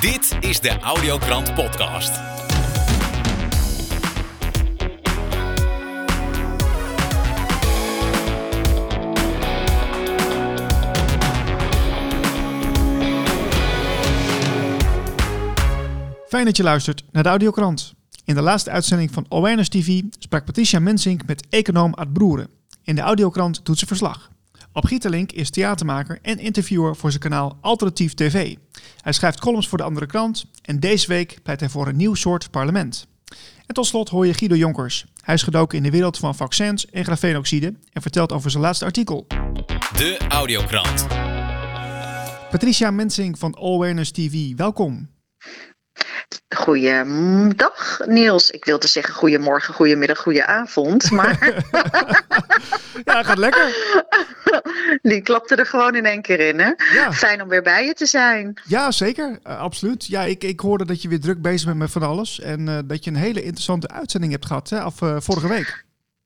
Dit is de Audiokrant Podcast. Fijn dat je luistert naar de Audiokrant. In de laatste uitzending van Awareness TV sprak Patricia Mensink met econoom Ad Broeren. In de Audiokrant doet ze verslag. Op Gieterlink is theatermaker en interviewer voor zijn kanaal Alternatief TV. Hij schrijft columns voor de andere krant en deze week pleit hij voor een nieuw soort parlement. En tot slot hoor je Guido Jonkers. Hij is gedoken in de wereld van vaccins en grafeenoxide en vertelt over zijn laatste artikel. De Audiokrant. Patricia Mensink van Awareness TV, welkom. Goeiedag Niels. Ik wilde zeggen goedemorgen, goedemiddag, goedenavond. Maar Ja, gaat lekker. die klapte er gewoon in één keer in. Hè? Ja. Fijn om weer bij je te zijn. Ja, zeker. Eh, absoluut. Ja, ik, ik hoorde dat je weer druk bezig bent met van alles. En eh, dat je een hele interessante uitzending hebt gehad, hè, af, eh, vorige week.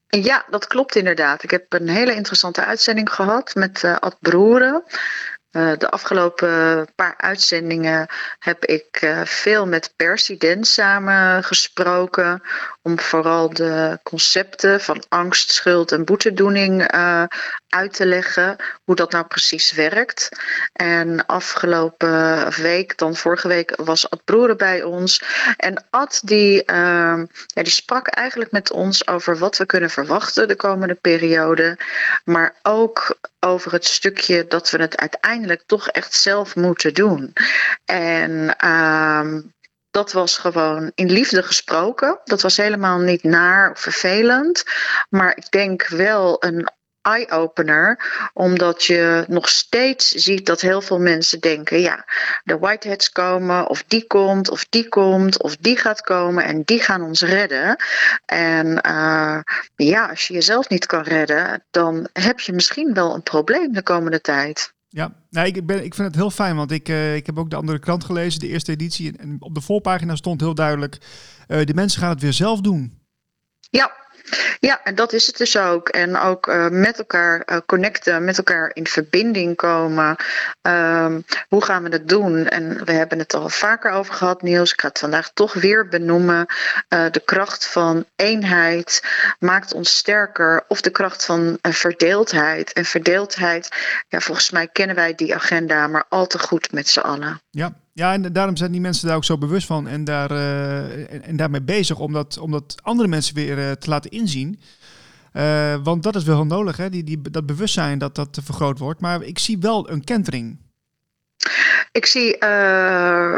Ja, dat klopt inderdaad. Ik heb een hele interessante uitzending gehad met Ad Broeren. Eh, de afgelopen paar uitzendingen heb ik eh, veel met Persident samen gesproken. Om vooral de concepten van angst, schuld en boetedoening eh, uit te leggen. Hoe dat nou precies werkt. En afgelopen week, dan vorige week, was Ad Broeren bij ons. En Ad die, ehm, ja, die sprak eigenlijk met ons over wat we kunnen verwachten de komende periode. Maar ook over het stukje dat we het uiteindelijk toch echt zelf moeten doen. En ehm, dat was gewoon in liefde gesproken. Dat was helemaal niet naar of vervelend. Maar ik denk wel een eye-opener, omdat je nog steeds ziet dat heel veel mensen denken: ja, de whiteheads komen, of die komt, of die komt, of die gaat komen en die gaan ons redden. En eh, ja, als je jezelf niet kan redden, dan heb je misschien wel een probleem de komende tijd. Ja, nou, ik, ben, ik vind het heel fijn, want ik, eh, ik heb ook de andere krant gelezen, de eerste editie. En, op de voorpagina stond heel duidelijk, eh de mensen gaan het weer zelf doen. Ja. Ja, en dat is het dus ook. En ook eh, met elkaar eh, connecten, met elkaar in verbinding komen. Ehm, hoe gaan we dat doen? En we hebben het al vaker over gehad, Niels. Ik ga het vandaag toch weer benoemen. Eh, de kracht van eenheid maakt ons sterker. Of de kracht van verdeeldheid. En verdeeldheid, ja, volgens mij kennen wij die agenda maar al te goed met z'n allen. Ja, ja en daarom zijn die mensen daar ook zo bewust van en, daar, eh, en, daarmee bezig om dat, om dat andere mensen weer eh, te laten inzien. Eh, want dat is wel heel nodig, hè? Die, die, dat bewustzijn dat dat vergroot wordt. Maar ik zie wel een kentering. Ik zie eh,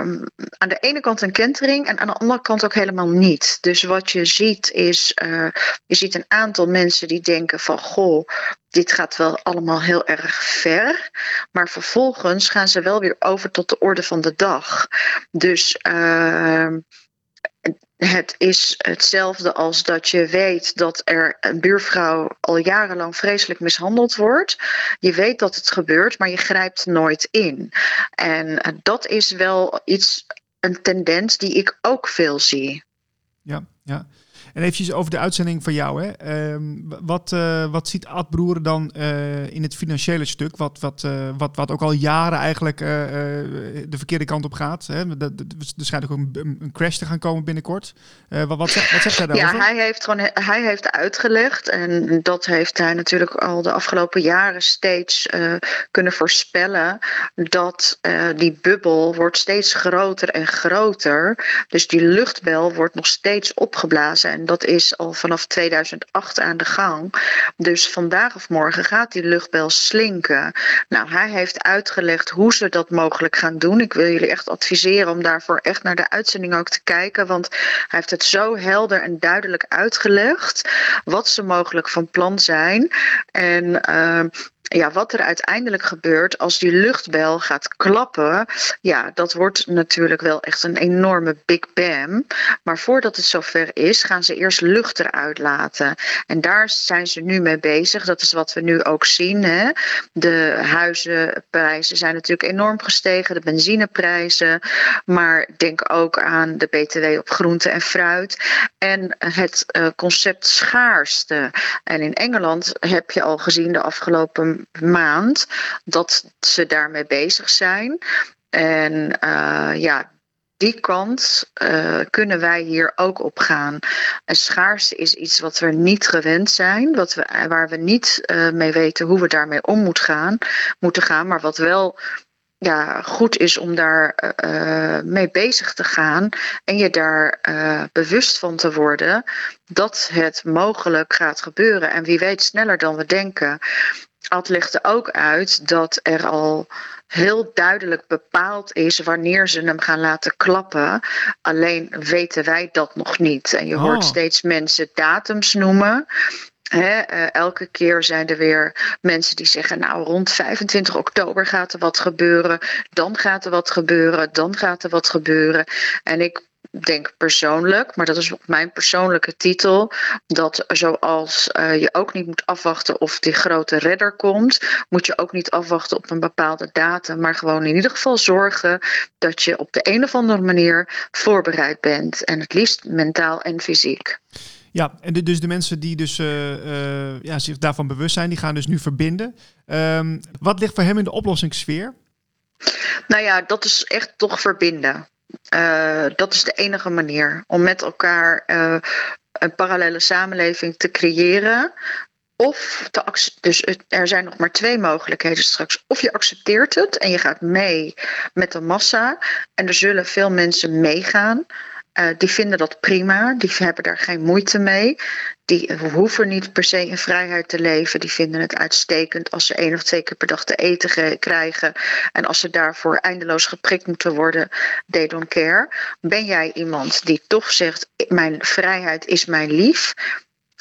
aan de ene kant een kentering en aan de andere kant ook helemaal niet. Dus wat je ziet is, eh, je ziet een aantal mensen die denken van goh, dit gaat wel allemaal heel erg ver. Maar vervolgens gaan ze wel weer over tot de orde van de dag. Dus uh, het is hetzelfde als dat je weet dat er een buurvrouw al jarenlang vreselijk mishandeld wordt. Je weet dat het gebeurt, maar je grijpt nooit in. En eh, dat is wel iets, een tendens die ik ook veel zie. Ja, ja. En eventjes over de uitzending van jou. Hè. Ehm, wat, uh, wat ziet Ad Broer dan uh, in het financiële stuk? Wat, wat, uh, wat, wat ook al jaren eigenlijk de verkeerde kant op gaat. Hè? Er schijnt ook een, een, crash te gaan komen binnenkort. wat, wat, zegt, wat zegt hij daarover? Ja, hij heeft, gewoon, hij heeft uitgelegd. En dat heeft hij natuurlijk al de afgelopen jaren steeds kunnen voorspellen. Dat die bubbel wordt steeds groter en groter. Dus die luchtbel wordt nog steeds opgeblazen. En dat is al vanaf 2008 aan de gang. Dus vandaag of morgen gaat die luchtbel slinken. Nou, hij heeft uitgelegd hoe ze dat mogelijk gaan doen. Ik wil jullie echt adviseren om daarvoor echt naar de uitzending ook te kijken. Want hij heeft het zo helder en duidelijk uitgelegd. Wat ze mogelijk van plan zijn. En uh, ja, wat er uiteindelijk gebeurt als die luchtbel gaat klappen, ja, dat wordt natuurlijk wel echt een enorme big bam. Maar voordat het zover is, gaan ze eerst lucht eruit laten. En daar zijn ze nu mee bezig. Dat is wat we nu ook zien. Hè. De huizenprijzen zijn natuurlijk enorm gestegen, de benzineprijzen. Maar denk ook aan de BTW op groente en fruit. En het uh, concept schaarste. En in Engeland heb je al gezien de afgelopen maand dat ze daarmee bezig zijn. En uh, ja, die kant uh, kunnen wij hier ook op gaan. En schaarste is iets wat we niet gewend zijn, wat we, waar we niet mee weten hoe we daarmee om moet gaan, moeten gaan, maar wat wel ja, goed is om daar mee bezig te gaan en je daar bewust van te worden dat het mogelijk gaat gebeuren. En wie weet sneller dan we denken. Ad legde ook uit dat er al heel duidelijk bepaald is wanneer ze hem gaan laten klappen. Alleen weten wij dat nog niet. En je hoort Oh. steeds mensen datums noemen. Eh, elke keer zijn er weer mensen die zeggen, nou rond 25 oktober gaat er wat gebeuren, dan gaat er wat gebeuren, dan gaat er wat gebeuren. En ik denk persoonlijk, maar dat is ook mijn persoonlijke titel, dat zoals eh, je ook niet moet afwachten of die grote redder komt, moet je ook niet afwachten op een bepaalde datum, maar gewoon in ieder geval zorgen dat je op de een of andere manier voorbereid bent. En het liefst mentaal en fysiek. Ja, en de- dus de mensen die dus, eh, eh, ja, zich daarvan bewust zijn, die gaan dus nu verbinden. Ehm, wat ligt voor hem in de oplossingssfeer? Nou ja, dat is echt toch verbinden. Uh, dat is de enige manier om met elkaar uh, een parallele samenleving te creëren. Of te dus er zijn nog maar twee mogelijkheden straks. Of je accepteert het en je gaat mee met de massa. En er zullen veel mensen meegaan. Uh, die vinden dat prima, die hebben daar geen moeite mee. Die hoeven niet per se in vrijheid te leven. Die vinden het uitstekend als ze één of twee keer per dag te eten ge- krijgen. En als ze daarvoor eindeloos geprikt moeten worden, they don't care. Ben jij iemand die toch zegt: Mijn vrijheid is mijn lief?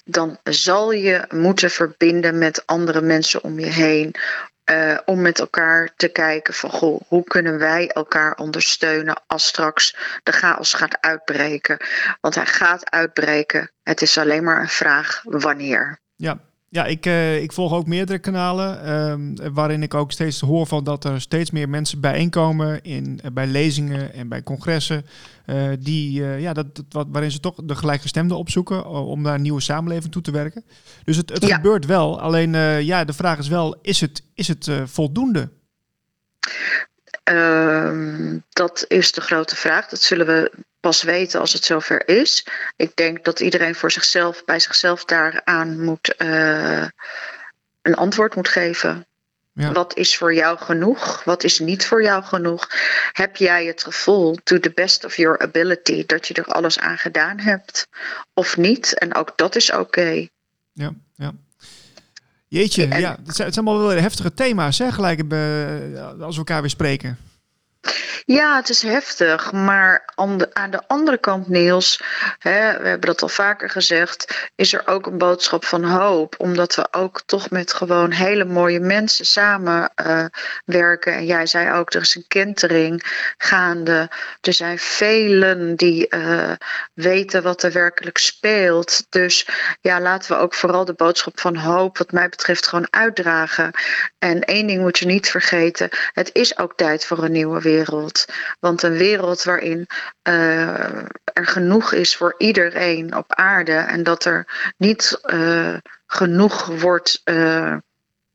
Dan zal je moeten verbinden met andere mensen om je heen. Uh, om met elkaar te kijken van goh, hoe kunnen wij elkaar ondersteunen als straks de chaos gaat uitbreken. Want hij gaat uitbreken. Het is alleen maar een vraag wanneer. Ja, ja ik, uh, ik volg ook meerdere kanalen uh, waarin ik ook steeds hoor van dat er steeds meer mensen bijeenkomen in, uh, bij lezingen en bij congressen. Uh, die, ja, dat, wat, waarin ze toch de gelijkgestemden opzoeken om naar een nieuwe samenleving toe te werken. Dus het, het ja. gebeurt wel. Alleen ja, de vraag is wel, is het, is het voldoende? Uh, dat is de grote vraag. Dat zullen we pas weten als het zover is. Ik denk dat iedereen voor zichzelf, bij zichzelf daaraan moet een antwoord moet geven. Ja. Wat is voor jou genoeg? Wat is niet voor jou genoeg? Heb jij het gevoel, to the best of your ability, dat je er alles aan gedaan hebt? Of niet? En ook dat is oké. Okay. Ja, ja. Jeetje, en, ja, het zijn, allemaal wel heftige thema's, hè, gelijk als we elkaar weer spreken. Ja, het is heftig, maar aan de, andere kant, Niels, hè, we hebben dat al vaker gezegd, is er ook een boodschap van hoop, omdat we ook toch met gewoon hele mooie mensen samen uh, werken. En jij zei ook, er is een kentering gaande. Er zijn velen die uh, weten wat er werkelijk speelt. Dus ja, laten we ook vooral de boodschap van hoop, wat mij betreft, gewoon uitdragen. En één ding moet je niet vergeten, het is ook tijd voor een nieuwe wereld. Want een wereld waarin uh, er genoeg is voor iedereen op aarde en dat er niet uh, genoeg wordt uh,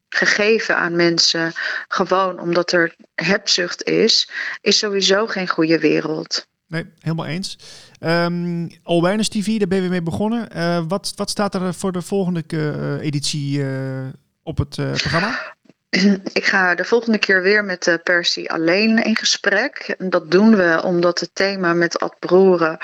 gegeven aan mensen, gewoon omdat er hebzucht is, is sowieso geen goede wereld. Nee, helemaal eens. Um, Awareness TV, daar ben je mee begonnen. Wat, wat staat er voor de volgende editie op het programma? Ik ga de volgende keer weer met uh, Percy alleen in gesprek. Dat doen we omdat het thema met Ad Broeren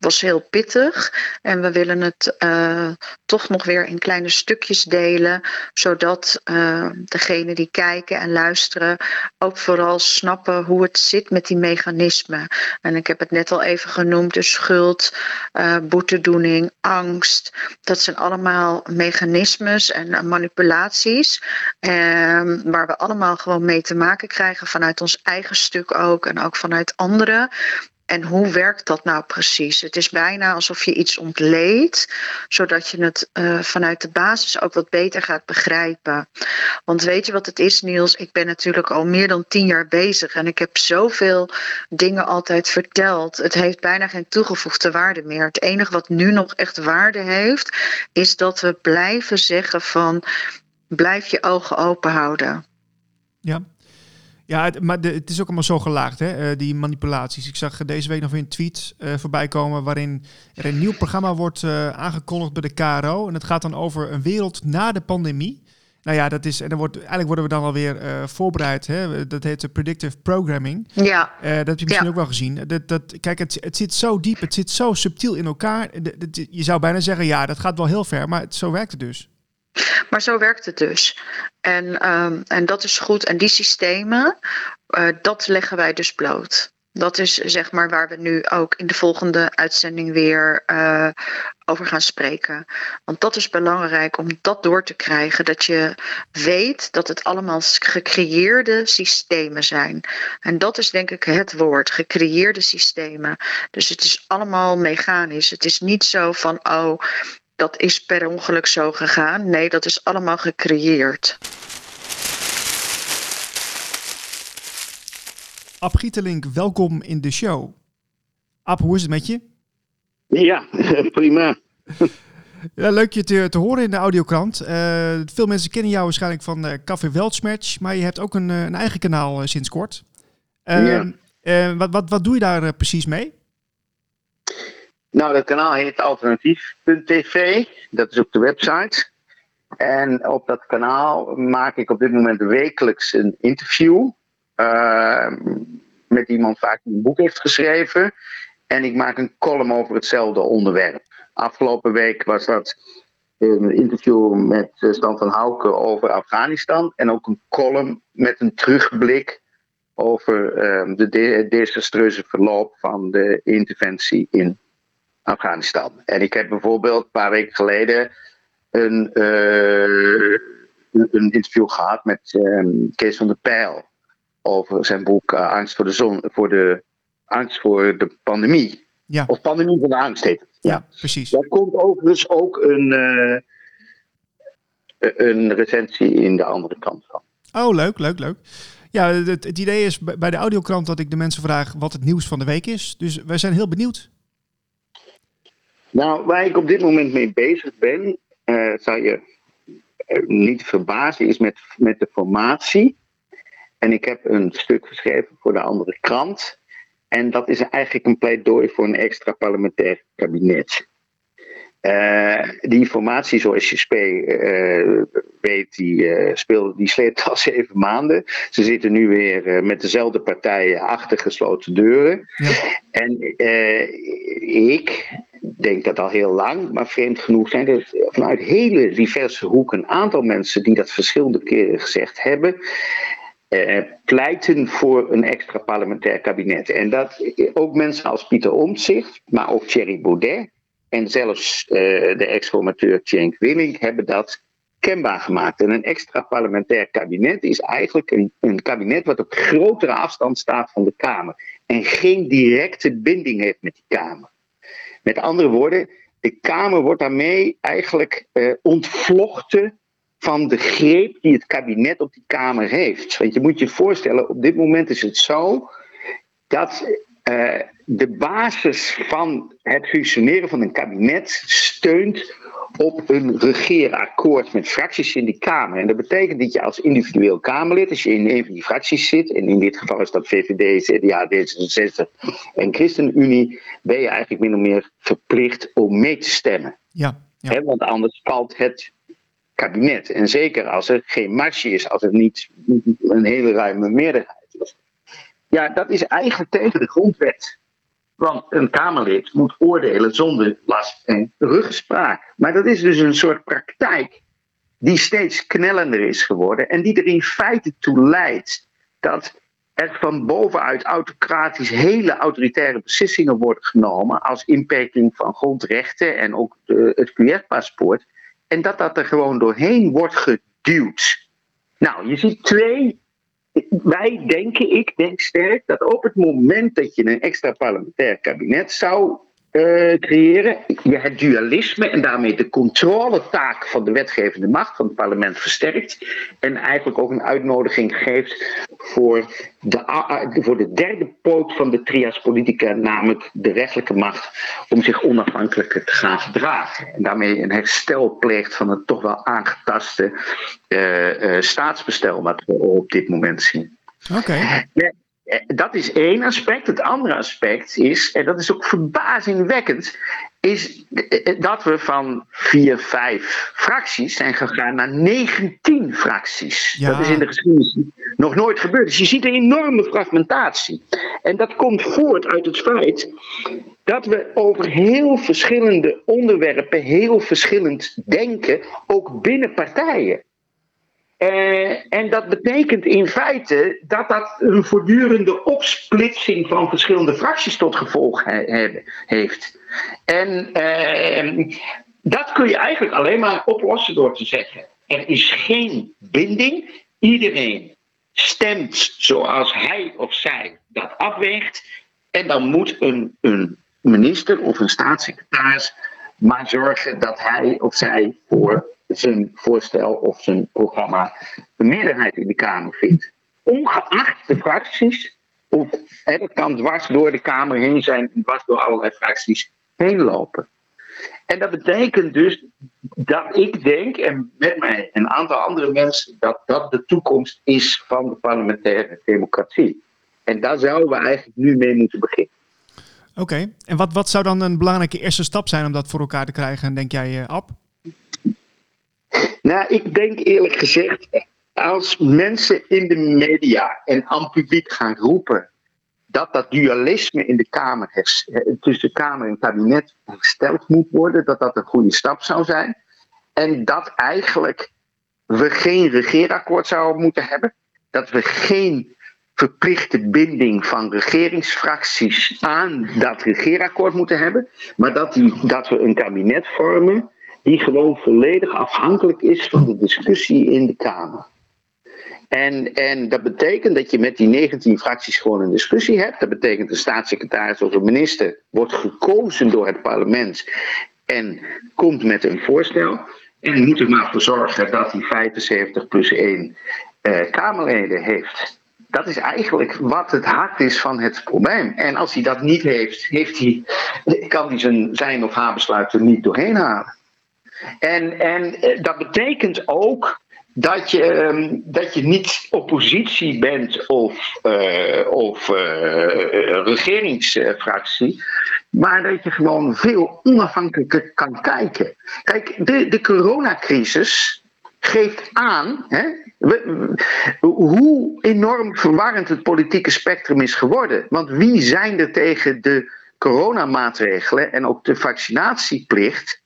was heel pittig. En we willen het uh, toch nog weer in kleine stukjes delen. Zodat uh, degenen die kijken en luisteren ook vooral snappen hoe het zit met die mechanismen. En ik heb het net al even genoemd. Dus schuld, uh, boetedoening, angst. Dat zijn allemaal mechanismes en manipulaties. Ehm, waar we allemaal gewoon mee te maken krijgen. Vanuit ons eigen stuk ook. En ook vanuit anderen. En hoe werkt dat nou precies? Het is bijna alsof je iets ontleedt, zodat je het uh, vanuit de basis ook wat beter gaat begrijpen. Want weet je wat het is, Niels? Ik ben natuurlijk al meer dan tien jaar bezig en ik heb zoveel dingen altijd verteld. Het heeft bijna geen toegevoegde waarde meer. Het enige wat nu nog echt waarde heeft, is dat we blijven zeggen van blijf je ogen open houden. Ja. Ja, het, maar de, het is ook allemaal zo gelaagd, hè, uh, die manipulaties. Ik zag deze week nog weer een tweet uh, voorbij komen waarin er een nieuw programma wordt uh, aangekondigd bij de KRO. En het gaat dan over een wereld na de pandemie. Nou ja, dat is, en dan wordt, eigenlijk worden we dan alweer uh, voorbereid. Hè? Dat heet de predictive programming. Ja. Uh, dat heb je misschien ja. ook wel gezien. Dat, dat, kijk, het, het zit zo diep, het zit zo subtiel in elkaar. Je zou bijna zeggen, ja, dat gaat wel heel ver, maar het, zo werkt het dus. Maar zo werkt het dus. En, um, en dat is goed. En die systemen, uh, dat leggen wij dus bloot. Dat is zeg maar waar we nu ook in de volgende uitzending weer uh, over gaan spreken. Want dat is belangrijk om dat door te krijgen. Dat je weet dat het allemaal gecreëerde systemen zijn. En dat is denk ik het woord, gecreëerde systemen. Dus het is allemaal mechanisch. Het is niet zo van, oh, dat is per ongeluk zo gegaan. Nee, dat is allemaal gecreëerd. Ab Gietelink, welkom in de show. Ab, hoe is het met je? Ja, prima. Ja, leuk je te, te horen in de audiokrant. Uh, veel mensen kennen jou waarschijnlijk van uh, Café Weltsmatch, maar je hebt ook een, een eigen kanaal uh, sinds kort. Ja. wat, wat, wat doe je daar precies mee? Nou, dat kanaal heet alternatief.tv. Dat is op de website. En op dat kanaal maak ik op dit moment wekelijks een interview. Uh, met iemand vaak die een boek heeft geschreven. En ik maak een column over hetzelfde onderwerp. Afgelopen week was dat een interview met Stan van Houken over Afghanistan. En ook een column met een terugblik over uh, de de desastreuze verloop van de interventie in Afghanistan. En ik heb bijvoorbeeld een paar weken geleden een, uh, een interview gehad met um, Kees van der Pijl over zijn boek uh, Angst voor de zon, voor de angst voor de pandemie. Ja. Of pandemie van de angst heet het. Ja, ja precies. Daar komt overigens ook een, uh, een recensie in de andere kant van. Oh, leuk, leuk, leuk. Ja, het, het idee is bij de audiokrant dat ik de mensen vraag wat het nieuws van de week is. Dus wij zijn heel benieuwd. Nou, waar ik op dit moment mee bezig ben, uh, zou je niet verbazen, is met, met de formatie. En ik heb een stuk geschreven voor de andere krant. En dat is eigenlijk een pleidooi voor een extra parlementair kabinet. Uh, die formatie, zoals je uh, weet, die, uh, speelde, die sleept al zeven maanden. Ze zitten nu weer met dezelfde partijen achter gesloten deuren. Ja. En ik denk dat al heel lang, maar vreemd genoeg zijn er vanuit hele diverse hoeken een aantal mensen die dat verschillende keren gezegd hebben. Uh, pleiten voor een extra parlementair kabinet. En dat ook mensen als Pieter Omtzigt, maar ook Thierry Baudet en zelfs uh, de ex-formateur Cenk Willink hebben dat kenbaar gemaakt. En een extra parlementair kabinet is eigenlijk een kabinet wat op grotere afstand staat van de Kamer en geen directe binding heeft met die Kamer. Met andere woorden, de Kamer wordt daarmee eigenlijk uh, ontvlochten van de greep die het kabinet op die Kamer heeft. Want je moet je voorstellen, op dit moment is het zo dat uh, de basis van het functioneren van een kabinet steunt op een regeerakkoord met fracties in die Kamer. En dat betekent dat je als individueel Kamerlid, als je in een van die fracties zit, en in dit geval is dat VVD, CDA, D66 en ChristenUnie, ben je eigenlijk min of meer verplicht om mee te stemmen. Ja, ja. He, want anders valt het kabinet. En zeker als er geen marge is, als er niet een hele ruime meerderheid is. Ja, dat is eigenlijk tegen de grondwet. Want een Kamerlid moet oordelen zonder last en ruggespraak. Maar dat is dus een soort praktijk die steeds knellender is geworden. En die er in feite toe leidt dat er van bovenuit autocratisch hele autoritaire beslissingen worden genomen. Als inperking van grondrechten en ook het QR-paspoort. En dat dat er gewoon doorheen wordt geduwd. Nou, je ziet twee wij denken, ik denk sterk, dat op het moment dat je een extra parlementair kabinet zou uh, creëren, je het dualisme en daarmee de controletaak van de wetgevende macht van het parlement versterkt en eigenlijk ook een uitnodiging geeft voor de, voor de derde poot van de trias politica, namelijk de rechtelijke macht, om zich onafhankelijker te gaan gedragen. En daarmee een herstel pleegt van het toch wel aangetaste uh, uh, staatsbestel wat we op dit moment zien. Oké. Dat is één aspect. Het andere aspect is, en dat is ook verbazingwekkend, is dat we van vier, vijf fracties zijn gegaan naar 19 fracties. Ja. Dat is in de geschiedenis nog nooit gebeurd. Dus je ziet een enorme fragmentatie. En dat komt voort uit het feit dat we over heel verschillende onderwerpen heel verschillend denken, ook binnen partijen. Eh, en dat betekent in feite dat dat een voortdurende opsplitsing van verschillende fracties tot gevolg he- he- heeft. En eh, dat kun je eigenlijk alleen maar oplossen door te zeggen: er is geen binding. Iedereen stemt zoals hij of zij dat afweegt. En dan moet een, een minister of een staatssecretaris maar zorgen dat hij of zij voor zijn voorstel of zijn programma een meerderheid in de Kamer vindt. Ongeacht de fracties, of dat kan dwars door de Kamer heen zijn, dwars door allerlei fracties heen lopen. En dat betekent dus dat ik denk, en met mij een aantal andere mensen, dat dat de toekomst is van de parlementaire democratie. En daar zouden we eigenlijk nu mee moeten beginnen. Oké. En wat, wat zou dan een belangrijke eerste stap zijn om dat voor elkaar te krijgen, denk jij, eh, Ab? Nou, ik denk eerlijk gezegd, als mensen in de media en aan het publiek gaan roepen dat dat dualisme in de Kamer, eh, tussen Kamer en kabinet hersteld moet worden, dat dat een goede stap zou zijn. En dat eigenlijk we geen regeerakkoord zouden moeten hebben. Dat we geen verplichte binding van regeringsfracties aan dat regeerakkoord moeten hebben. Maar dat, dat we een kabinet vormen die gewoon volledig afhankelijk is van de discussie in de Kamer. En, en dat betekent dat je met die 19 fracties gewoon een discussie hebt. Dat betekent de staatssecretaris of een minister wordt gekozen door het parlement en komt met een voorstel. En moet er maar voor zorgen dat hij 75 plus 1 eh, Kamerleden heeft. Dat is eigenlijk wat het hart is van het probleem. En als hij dat niet heeft, heeft hij, kan hij zijn, zijn of haar besluit er niet doorheen halen. En, en eh, dat betekent ook dat je, ehm, dat je niet oppositie bent of, eh, of eh, regeringsfractie, maar dat je gewoon veel onafhankelijker kan kijken. Kijk, de, de coronacrisis geeft aan hè, hoe enorm verwarrend het politieke spectrum is geworden. Want wie zijn er tegen de coronamaatregelen en ook de vaccinatieplicht?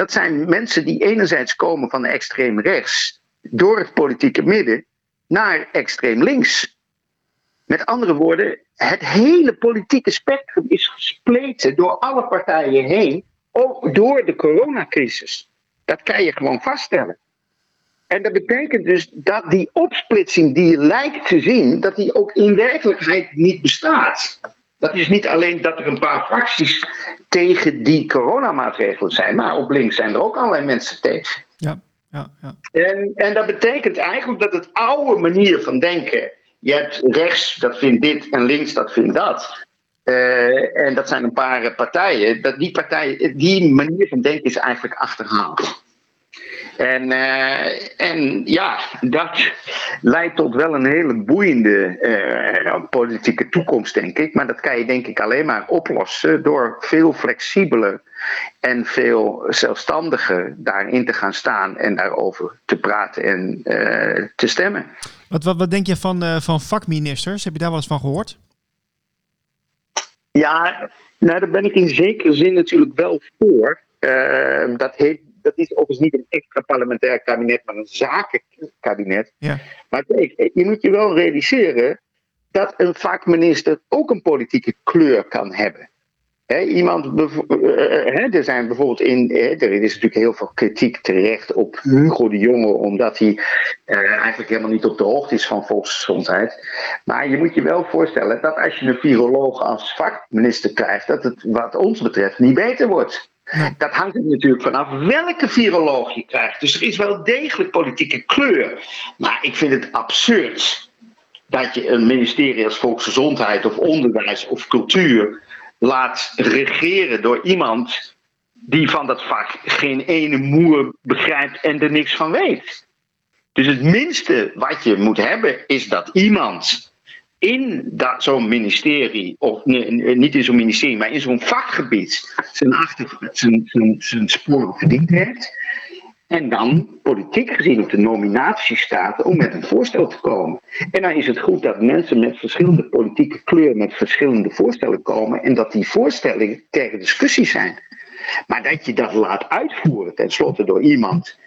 Dat zijn mensen die enerzijds komen van extreem rechts door het politieke midden naar extreem links. Met andere woorden, het hele politieke spectrum is gespleten door alle partijen heen, ook door de coronacrisis. Dat kan je gewoon vaststellen. En dat betekent dus dat die opsplitsing die je lijkt te zien, dat die ook in werkelijkheid niet bestaat. Dat is niet alleen dat er een paar fracties tegen die coronamaatregelen zijn, maar op links zijn er ook allerlei mensen tegen. Ja, ja, ja. En, en dat betekent eigenlijk dat het oude manier van denken. Je hebt rechts, dat vindt dit, en links, dat vindt dat. eh, en dat zijn een paar partijen. Dat die, partijen die manier van denken is eigenlijk achterhaald. En, eh, en ja, dat leidt tot wel een hele boeiende eh, politieke toekomst, denk ik. Maar dat kan je denk ik alleen maar oplossen door veel flexibeler en veel zelfstandiger daarin te gaan staan en daarover te praten en eh, te stemmen. Wat, wat, wat denk je van, eh, van vakministers? Heb je daar wel eens van gehoord? Ja, nou, daar ben ik in zekere zin natuurlijk wel voor. Dat, heet, dat is overigens niet een extra parlementair kabinet, maar een zakenkabinet. Ja. Maar kijk, je moet je wel realiseren dat een vakminister ook een politieke kleur kan hebben. Iemand, eh, eh, er zijn bijvoorbeeld in, er is natuurlijk heel veel kritiek terecht op Hugo de Jonge, omdat hij eh, eigenlijk helemaal niet op de hoogte is van volksgezondheid. Maar je moet je wel voorstellen dat als je een viroloog als vakminister krijgt, dat het wat ons betreft niet beter wordt. Dat hangt er natuurlijk vanaf welke viroloog je krijgt. Dus er is wel degelijk politieke kleur. Maar ik vind het absurd dat je een ministerie als Volksgezondheid of Onderwijs of Cultuur laat regeren door iemand die van dat vak geen ene moer begrijpt en er niks van weet. Dus het minste wat je moet hebben is dat iemand in zo'n ministerie, of niet in zo'n ministerie, maar in zo'n vakgebied zijn, achter, zijn, zijn, zijn sporen verdiend heeft. En dan politiek gezien op de nominatie staat om met een voorstel te komen. En dan is het goed dat mensen met verschillende politieke kleur met verschillende voorstellen komen. En dat die voorstellen tegen discussie zijn. Maar dat je dat laat uitvoeren, tenslotte door iemand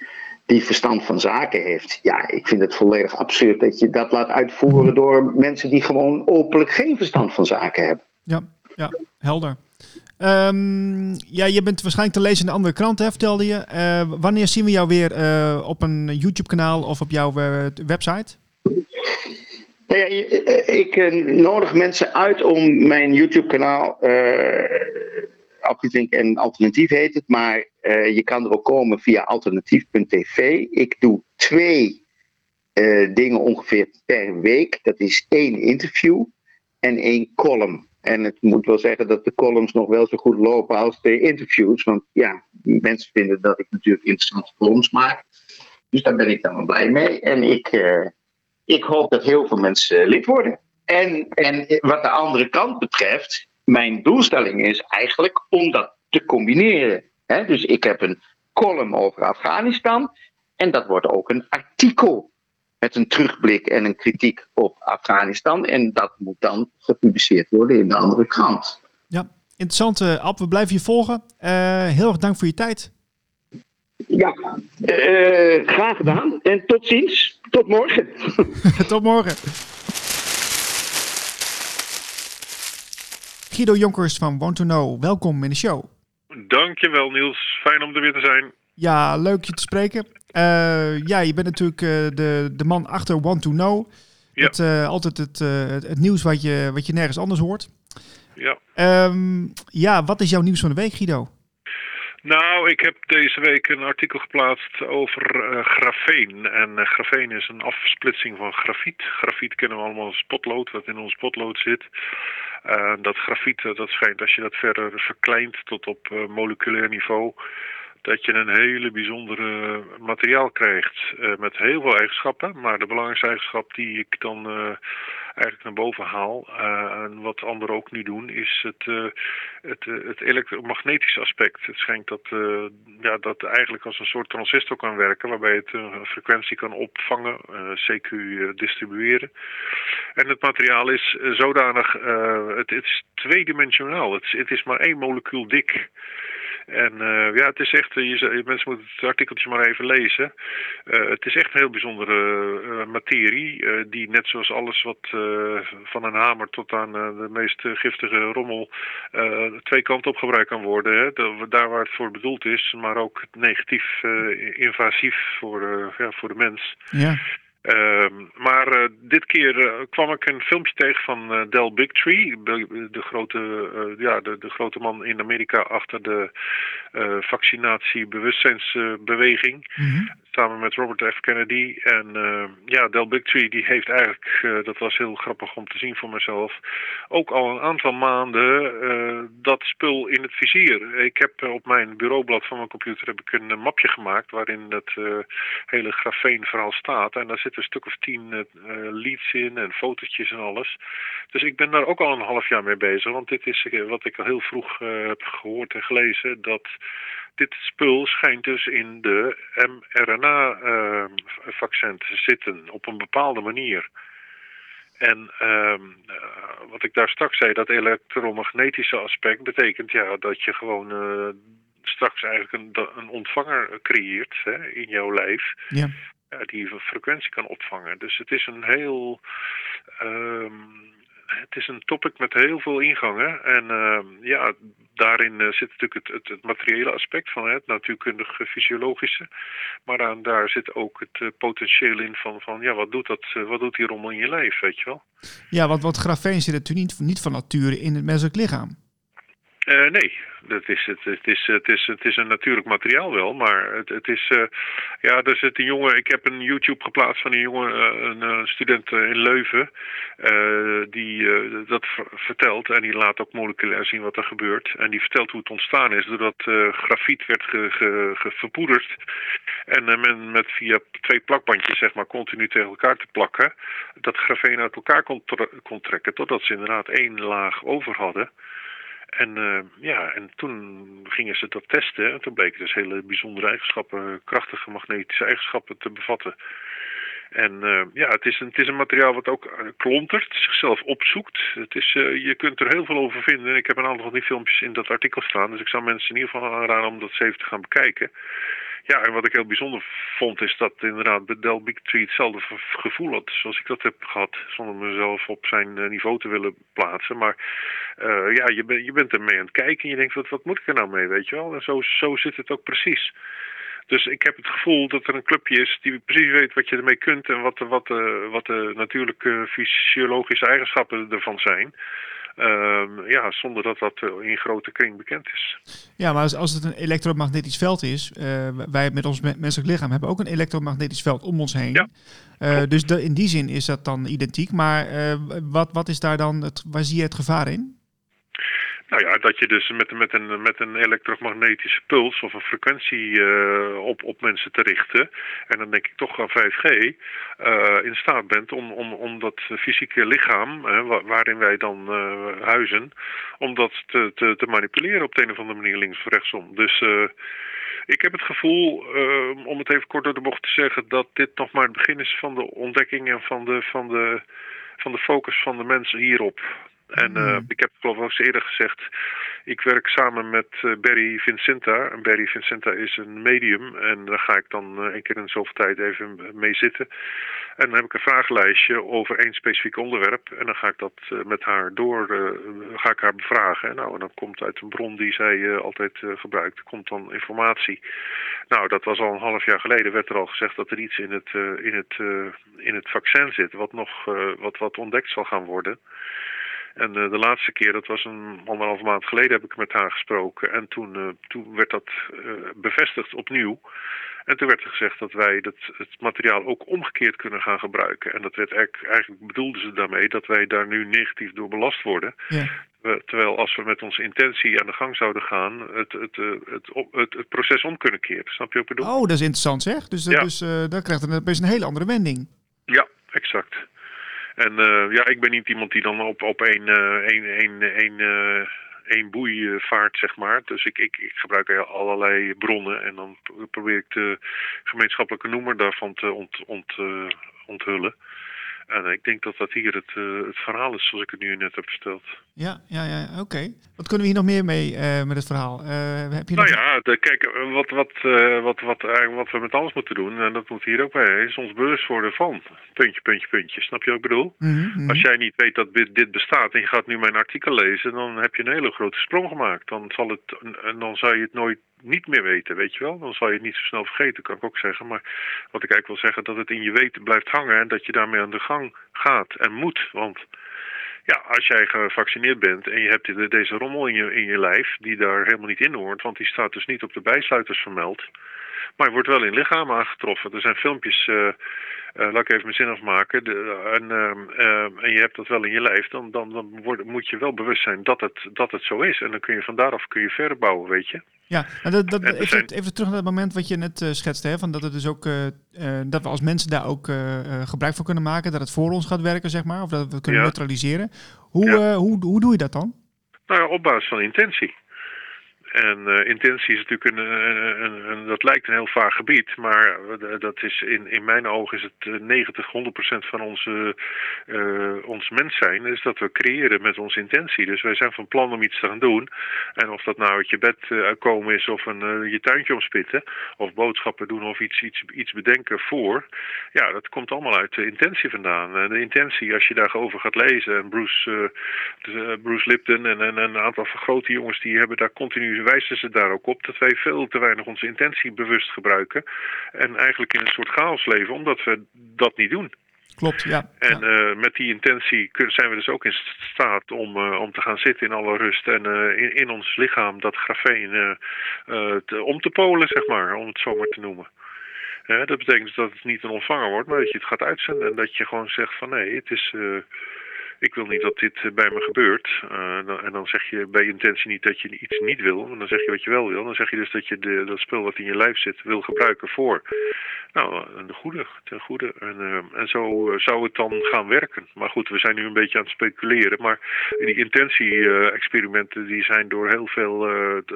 die verstand van zaken heeft. Ja, ik vind het volledig absurd dat je dat laat uitvoeren door mensen die gewoon openlijk geen verstand van zaken hebben. Ja, ja helder. Um, ja, je bent waarschijnlijk te lezen in de andere kranten, vertelde je. Uh, wanneer zien we jou weer uh, op een YouTube-kanaal of op jouw uh, website? Nou ja, ik nodig mensen uit om mijn YouTube-kanaal, Appietvink en Alternatief heet het, maar je kan er ook komen via alternatief.tv. Ik doe twee dingen ongeveer per week. Dat is één interview en één column. En het moet wel zeggen dat de columns nog wel zo goed lopen als de interviews. Want ja, mensen vinden dat ik natuurlijk interessante columns maak. Dus daar ben ik dan wel blij mee. En ik, uh, ik hoop dat heel veel mensen lid worden. En, en wat de andere kant betreft, mijn doelstelling is eigenlijk om dat te combineren. dus ik heb een column over Afghanistan. En dat wordt ook een artikel met een terugblik en een kritiek op Afghanistan. En dat moet dan gepubliceerd worden in de andere krant. Ja, interessant. Uh, Ab, we blijven je volgen. Uh, heel erg dank voor je tijd. Ja, uh, graag gedaan. En tot ziens. Tot morgen. tot morgen. Guido Jonkers van Want to Know, welkom in de show. Dankjewel Niels, fijn om er weer te zijn. Ja, leuk je te spreken. Uh, ja, je bent natuurlijk uh, de, de man achter Want to Know. Ja. Het, uh, altijd het, het, het, nieuws wat je, wat je nergens anders hoort. Ja. Um, ja, wat is jouw nieuws van de week, Guido? Nou, ik heb deze week een artikel geplaatst over uh, grafeen. En uh, grafeen is een afsplitsing van grafiet. Grafiet kennen we allemaal als potlood, wat in ons potlood zit. Uh, dat grafiet, dat schijnt als je dat verder verkleint tot op moleculair niveau dat je een hele bijzondere materiaal krijgt met heel veel eigenschappen. Maar de belangrijkste eigenschap die ik dan eigenlijk naar boven haal, uh, en wat anderen ook niet doen, is het, het, het elektromagnetische aspect. Het schijnt dat, ja, dat eigenlijk als een soort transistor kan werken, waarbij het een frequentie kan opvangen, CQ distribueren. En het materiaal is zodanig, het, het, is tweedimensionaal. Het, het is maar één molecuul dik. En uh, ja, het is echt, eh, je, mensen moeten het artikeltje maar even lezen. Uh, het is echt een heel bijzondere materie, die net zoals alles wat van een hamer tot aan de meest giftige rommel twee kanten op gebruikt kan worden. Hè. Daar waar het voor bedoeld is, maar ook negatief invasief voor, ja, voor de mens. Ja. Uh, maar uh, dit keer uh, kwam ik een filmpje tegen van uh, Del Bigtree, de, de grote, ja, de, de, grote man in Amerika achter de vaccinatiebewustzijnsbeweging. Mm -hmm samen met Robert F. Kennedy. En uh, ja, Del Bigtree die heeft eigenlijk, uh, dat was heel grappig om te zien voor mezelf, ook al een aantal maanden uh, dat spul in het vizier. Ik heb op mijn bureaublad van mijn computer heb ik een mapje gemaakt waarin het hele grafeenverhaal staat. En daar zitten een stuk of tien leads in en fotootjes en alles. Dus ik ben daar ook al een half jaar mee bezig, want dit is wat ik al heel vroeg heb gehoord en gelezen, dat dit spul schijnt dus in de mRNA-vaccin te zitten op een bepaalde manier. En uh, wat ik daar straks zei, dat elektromagnetische aspect betekent ja, dat je gewoon uh, straks eigenlijk een, een ontvanger creëert hè, in jouw lijf. Ja. Uh, die een frequentie kan opvangen. Dus het is een heel. Uh, het is een topic met heel veel ingangen. En uh, ja, daarin uh, zit natuurlijk het, het, materiële aspect van het natuurkundige, fysiologische. Maar aan, daar zit ook het uh, potentieel in van, van ja, wat doet, dat, uh, wat doet die rommel in je lijf, weet je wel? Ja, want wat grafeen zit natuurlijk niet, niet van nature in het menselijk lichaam. Uh, nee, dat is, het, het, is, het, is, het is een natuurlijk materiaal wel, maar het, het is, uh, ja, er zit een jongen, ik heb een YouTube geplaatst van een jongen, een student in Leuven, die dat vertelt en die laat ook moleculair zien wat er gebeurt. En die vertelt hoe het ontstaan is doordat grafiet werd ge verpoederd en men met via twee plakbandjes zeg maar continu tegen elkaar te plakken, dat grafeen uit elkaar kon, kon trekken totdat ze inderdaad één laag over hadden. En uh, ja, en toen gingen ze dat testen. En toen bleken dus hele bijzondere eigenschappen, krachtige magnetische eigenschappen te bevatten. En uh, ja, het is, een, het is een materiaal wat ook uh, klontert, zichzelf opzoekt. Het is, je kunt er heel veel over vinden. Ik heb een aantal van die filmpjes in dat artikel staan. Dus ik zou mensen in ieder geval aanraden om dat eens even te gaan bekijken. Ja, en wat ik heel bijzonder vond is dat inderdaad Big Tree hetzelfde gevoel had zoals ik dat heb gehad. Zonder mezelf op zijn eh, niveau te willen plaatsen. Maar uh, ja, je, ben, je bent er mee aan het kijken en je denkt, wat, wat moet ik er nou mee, weet je wel? En zo, zo zit het ook precies. Dus ik heb het gevoel dat er een clubje is die precies weet wat je ermee kunt en wat, wat, wat de natuurlijke fysiologische eigenschappen ervan zijn. Uh, ja, zonder dat dat eh, in grote kring bekend is. Ja, maar als, als het een elektromagnetisch veld is, uh, wij met ons menselijk lichaam hebben ook een elektromagnetisch veld om ons heen. Ja, uh, dus de, in die zin is dat dan identiek. Maar wat, wat is daar dan, het, waar zie je het gevaar in? Nou ja, dat je dus met, met, een, met een elektromagnetische puls of een frequentie uh, op, op mensen te richten, en dan denk ik toch aan 5G, uh, eh, in staat bent om, om, om dat fysieke lichaam, waarin wij dan uh, huizen, om dat te, te, te, manipuleren op de een of andere manier links of rechtsom. Dus ik heb het gevoel, om het even kort door de bocht te zeggen, dat dit nog maar het begin is van de ontdekking en van de, van de, van de focus van de mensen hierop. En uh, ik heb het geloof ik eens eerder gezegd, ik werk samen met uh, Barry Vincenta. En Barry Vincenta is een medium en daar ga ik dan uh, een keer in zoveel tijd even mee zitten. En dan heb ik een vragenlijstje over één specifiek onderwerp. En dan ga ik dat met haar door, ga ik haar bevragen. En, nou, en dan komt uit een bron die zij altijd gebruikt, komt dan informatie. Nou, dat was al een half jaar geleden, werd er al gezegd dat er iets in het, in het, in het vaccin zit, wat nog wat, wat ontdekt zal gaan worden. En uh, de laatste keer, dat was een anderhalf maand geleden, heb ik met haar gesproken. En toen, uh, toen werd dat uh, bevestigd opnieuw. En toen werd er gezegd dat wij dat, het materiaal ook omgekeerd kunnen gaan gebruiken. En dat werd eigenlijk, eigenlijk bedoelden ze daarmee dat wij daar nu negatief door belast worden. Ja. Terwijl als we met onze intentie aan de gang zouden gaan, het, het, het, het, proces om kunnen keren. Snap je wat ik bedoel? Oh, dat is interessant zeg. Dus, dus dan krijgt het best een hele andere wending. Ja, exact. En uh, ja, ik ben niet iemand die dan op, op één, uh, één, één, één, uh, één boei vaart, zeg maar. Dus ik, ik, ik gebruik allerlei bronnen en dan probeer ik de gemeenschappelijke noemer daarvan te ont, ont, onthullen. En ik denk dat dat hier het, uh, het verhaal is zoals ik het nu net heb verteld. Ja, ja, ja oké. Wat kunnen we hier nog meer mee uh, met het verhaal? Uh, heb je nou ja, de, kijk, wat, wat, wat, wat, wat we met alles moeten doen, en dat moet hier ook bij, is ons bewust worden van puntje, puntje, puntje. Snap je wat ik bedoel? Mm -hmm. Als jij niet weet dat dit bestaat en je gaat nu mijn artikel lezen, dan heb je een hele grote sprong gemaakt. Dan, zal het, en dan zou je het nooit niet meer weten, weet je wel. Dan zal je het niet zo snel vergeten, kan ik ook zeggen. Maar wat ik eigenlijk wil zeggen, dat het in je weten blijft hangen en dat je daarmee aan de gang gaat en moet. Want ja, als jij gevaccineerd bent en je hebt deze rommel in je, in je lijf, die daar helemaal niet in hoort, want die staat dus niet op de bijsluiters vermeld. Maar je wordt wel in lichaam aangetroffen. Er zijn filmpjes, uh, laat ik even mijn zin afmaken. De, en, uh, en je hebt dat wel in je lijf. Dan, dan, dan word, moet je wel bewust zijn dat het, dat het zo is. En dan kun je van daaraf kun je verder bouwen, weet je. Ja, dat, dat, even, zijn... even, terug naar het moment wat je net uh, schetste. Hè, van dat, het dus ook, uh, dat we als mensen daar ook gebruik van kunnen maken. Dat het voor ons gaat werken, zeg maar. Of dat we het kunnen ja. neutraliseren. Hoe, ja. hoe, hoe doe je dat dan? Nou ja, op basis van intentie. En uh, intentie is natuurlijk een, een, een, dat lijkt een heel vaag gebied, maar dat is in, in mijn ogen is het 90, 100 procent van onze, ons mens zijn, is dat we creëren met onze intentie. Dus wij zijn van plan om iets te gaan doen. En of dat nou uit je bed uh, komen is, of een, je tuintje omspitten, of boodschappen doen, of iets, iets, iets bedenken voor, ja, dat komt allemaal uit de intentie vandaan. En de intentie, als je daarover gaat lezen, en Bruce, Bruce Lipton en, en een aantal grote jongens, die hebben daar continu wijzen ze daar ook op dat wij veel te weinig onze intentie bewust gebruiken. En eigenlijk in een soort chaos leven, omdat we dat niet doen. Klopt, ja. En ja. eh, met die intentie zijn we dus ook in staat om, eh, om te gaan zitten in alle rust en eh, in, in ons lichaam dat grafeen te- om te polen, zeg maar, om het zo maar te noemen. Dat betekent dus dat het niet een ontvanger wordt, maar dat je het gaat uitzenden en dat je gewoon zegt van nee, het is, ik wil niet dat dit eh, bij me gebeurt. Eh, en dan zeg je bij intentie niet dat je iets niet wil, maar dan zeg je wat je wel wil. Dan zeg je dus dat je de, dat spul wat in je lijf zit wil gebruiken voor nou, een goede, ten goede. En, eh, en zo zou het dan gaan werken. Maar goed, we zijn nu een beetje aan het speculeren. Maar die intentie-experimenten die zijn door heel veel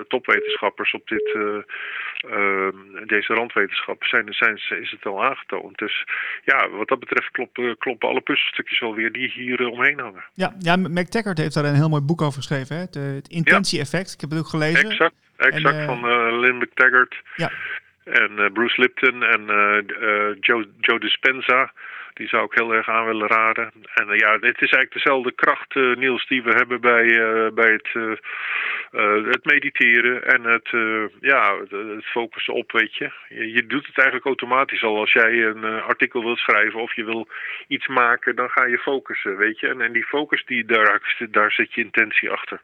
topwetenschappers op dit, deze randwetenschap zijn, zijn, is het al aangetoond. Dus ja, wat dat betreft kloppen, kloppen alle puzzelstukjes wel weer die hier eh, hangen. Ja, ja, Mac Taggart heeft daar een heel mooi boek over geschreven. Hè? Het, het intentie-effect. Ik heb het ook gelezen. Exact, exact En, eh, van eh, Lynn McTaggart. Ja. En eh, Bruce Lipton en eh, eh, Joe, Joe Dispenza. Die zou ik heel erg aan willen raden. En ja, dit is eigenlijk dezelfde kracht, Niels, die we hebben bij, eh, bij het, het mediteren en het, ja, het, het focussen op, weet je. je. doet het eigenlijk automatisch al. Als jij een artikel wilt schrijven of je wil iets maken, dan ga je focussen, weet je. En, en die focus, die, daar, daar zit je intentie achter.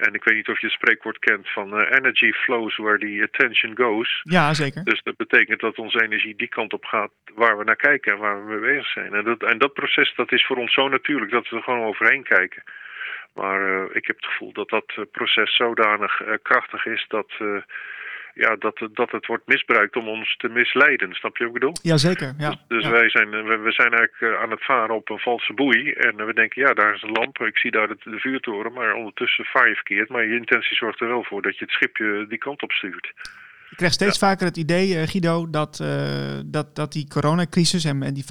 En ik weet niet of je het spreekwoord kent van eh, energy flows where the attention goes. Ja, zeker. Dus dat betekent dat onze energie die kant op gaat waar we naar kijken en waar we mee bezig zijn. En dat, en dat proces dat is voor ons zo natuurlijk dat we er gewoon overheen kijken. Maar eh, ik heb het gevoel dat dat eh, proces zodanig krachtig is dat, ja, dat, het- dat het wordt misbruikt om ons te misleiden. Snap je wat ik bedoel? Jazeker, ja. Dus, dus ja. wij zijn, eh, we, we zijn eigenlijk eh, aan het varen op een valse boei. En eh, we denken, ja, daar is een lamp. Ik zie daar de, de vuurtoren. Maar ondertussen vaar je verkeerd. Maar je intentie zorgt er wel voor dat je het schipje die kant op stuurt. Ik krijg steeds vaker het idee, eh, Guido, dat, eh, dat, dat die coronacrisis en, en die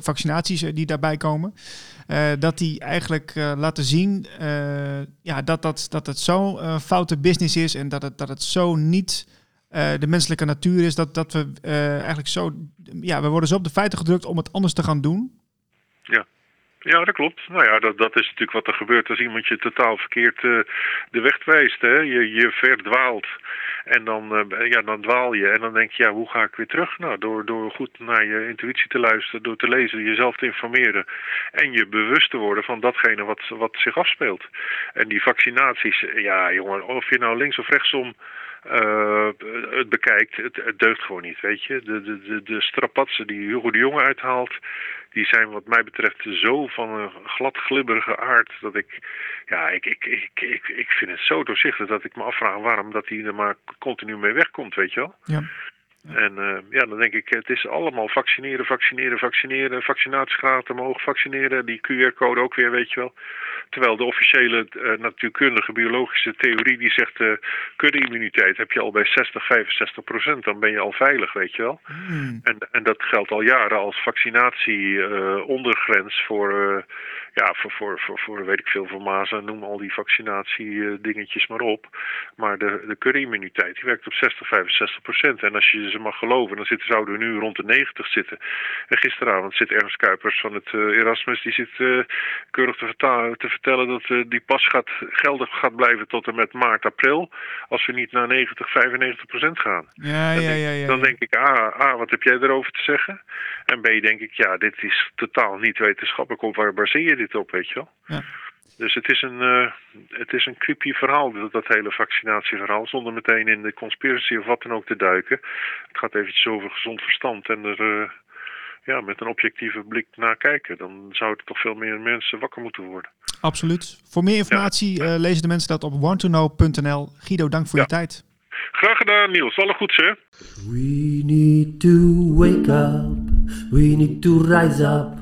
vaccinaties eh, die daarbij komen, dat die eigenlijk laten zien ja, dat, dat, dat het zo'n foute business is en dat het, dat het zo niet de menselijke natuur is, dat, dat we eigenlijk zo, ja, we worden zo op de feiten gedrukt om het anders te gaan doen. Ja, dat klopt. Nou ja, dat, dat is natuurlijk wat er gebeurt als iemand je totaal verkeerd de weg wijst. Hè? Je, je verdwaalt. En dan, eh, ja, dan dwaal je. En dan denk je, ja, hoe ga ik weer terug? Nou, door, door goed naar je intuïtie te luisteren, door te lezen, jezelf te informeren. En je bewust te worden van datgene wat, wat zich afspeelt. En die vaccinaties, ja, jongen, of je nou links of rechtsom eh, het bekijkt, het, deugt gewoon niet, weet je. De, de, de, de strapatsen die Hugo de Jonge uithaalt, die zijn wat mij betreft zo van een glad glibberige aard dat ik, ja, ik, ik, ik, ik, ik vind het zo doorzichtig dat ik me afvraag waarom dat hij er maar continu mee wegkomt, weet je wel. Ja. En eh, ja, dan denk ik, het is allemaal vaccineren, vaccineren, vaccineren, vaccinatiegraad omhoog, vaccineren, die QR-code ook weer, weet je wel. Terwijl de officiële eh, natuurkundige biologische theorie die zegt uh, kudde-immuniteit heb je al bij 60, 65 procent, dan ben je al veilig, weet je wel. Hmm. En, en dat geldt al jaren als vaccinatie eh, ondergrens voor, ja, voor, voor, voor, voor, weet ik veel, voor mazen, noem al die vaccinatie dingetjes maar op. Maar de, de kudde-immuniteit die werkt op 60, 65 procent. En als je ze mag geloven, dan zitten, zouden we nu rond de 90 zitten. En gisteravond zit Ernst Kuipers van het uh, Erasmus, die zit uh, keurig te, te vertellen dat uh, die pas gaat, geldig gaat blijven tot en met maart, april. Als we niet naar 90, 95 procent gaan. Ja, dan ja, denk, ja, ja, dan denk ik, ah, ah, wat heb jij erover te zeggen? En B, denk ik, ja, dit is totaal niet wetenschappelijk. Op waar baseer je dit op, weet je wel? Ja. Dus het is een, uh, het is een creepy verhaal, dat, dat hele vaccinatieverhaal. Zonder meteen in de conspiracy of wat dan ook te duiken. Het gaat eventjes over gezond verstand en er uh, ja, met een objectieve blik naar kijken. Dan zouden toch veel meer mensen wakker moeten worden. Absoluut. Voor meer informatie ja. uh, lezen de mensen dat op wanttoknow.nl. Guido, dank voor ja. je tijd. Graag gedaan, Niels. Alle goeds, hè? We need to wake up. We need to rise up.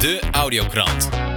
De Audiokrant.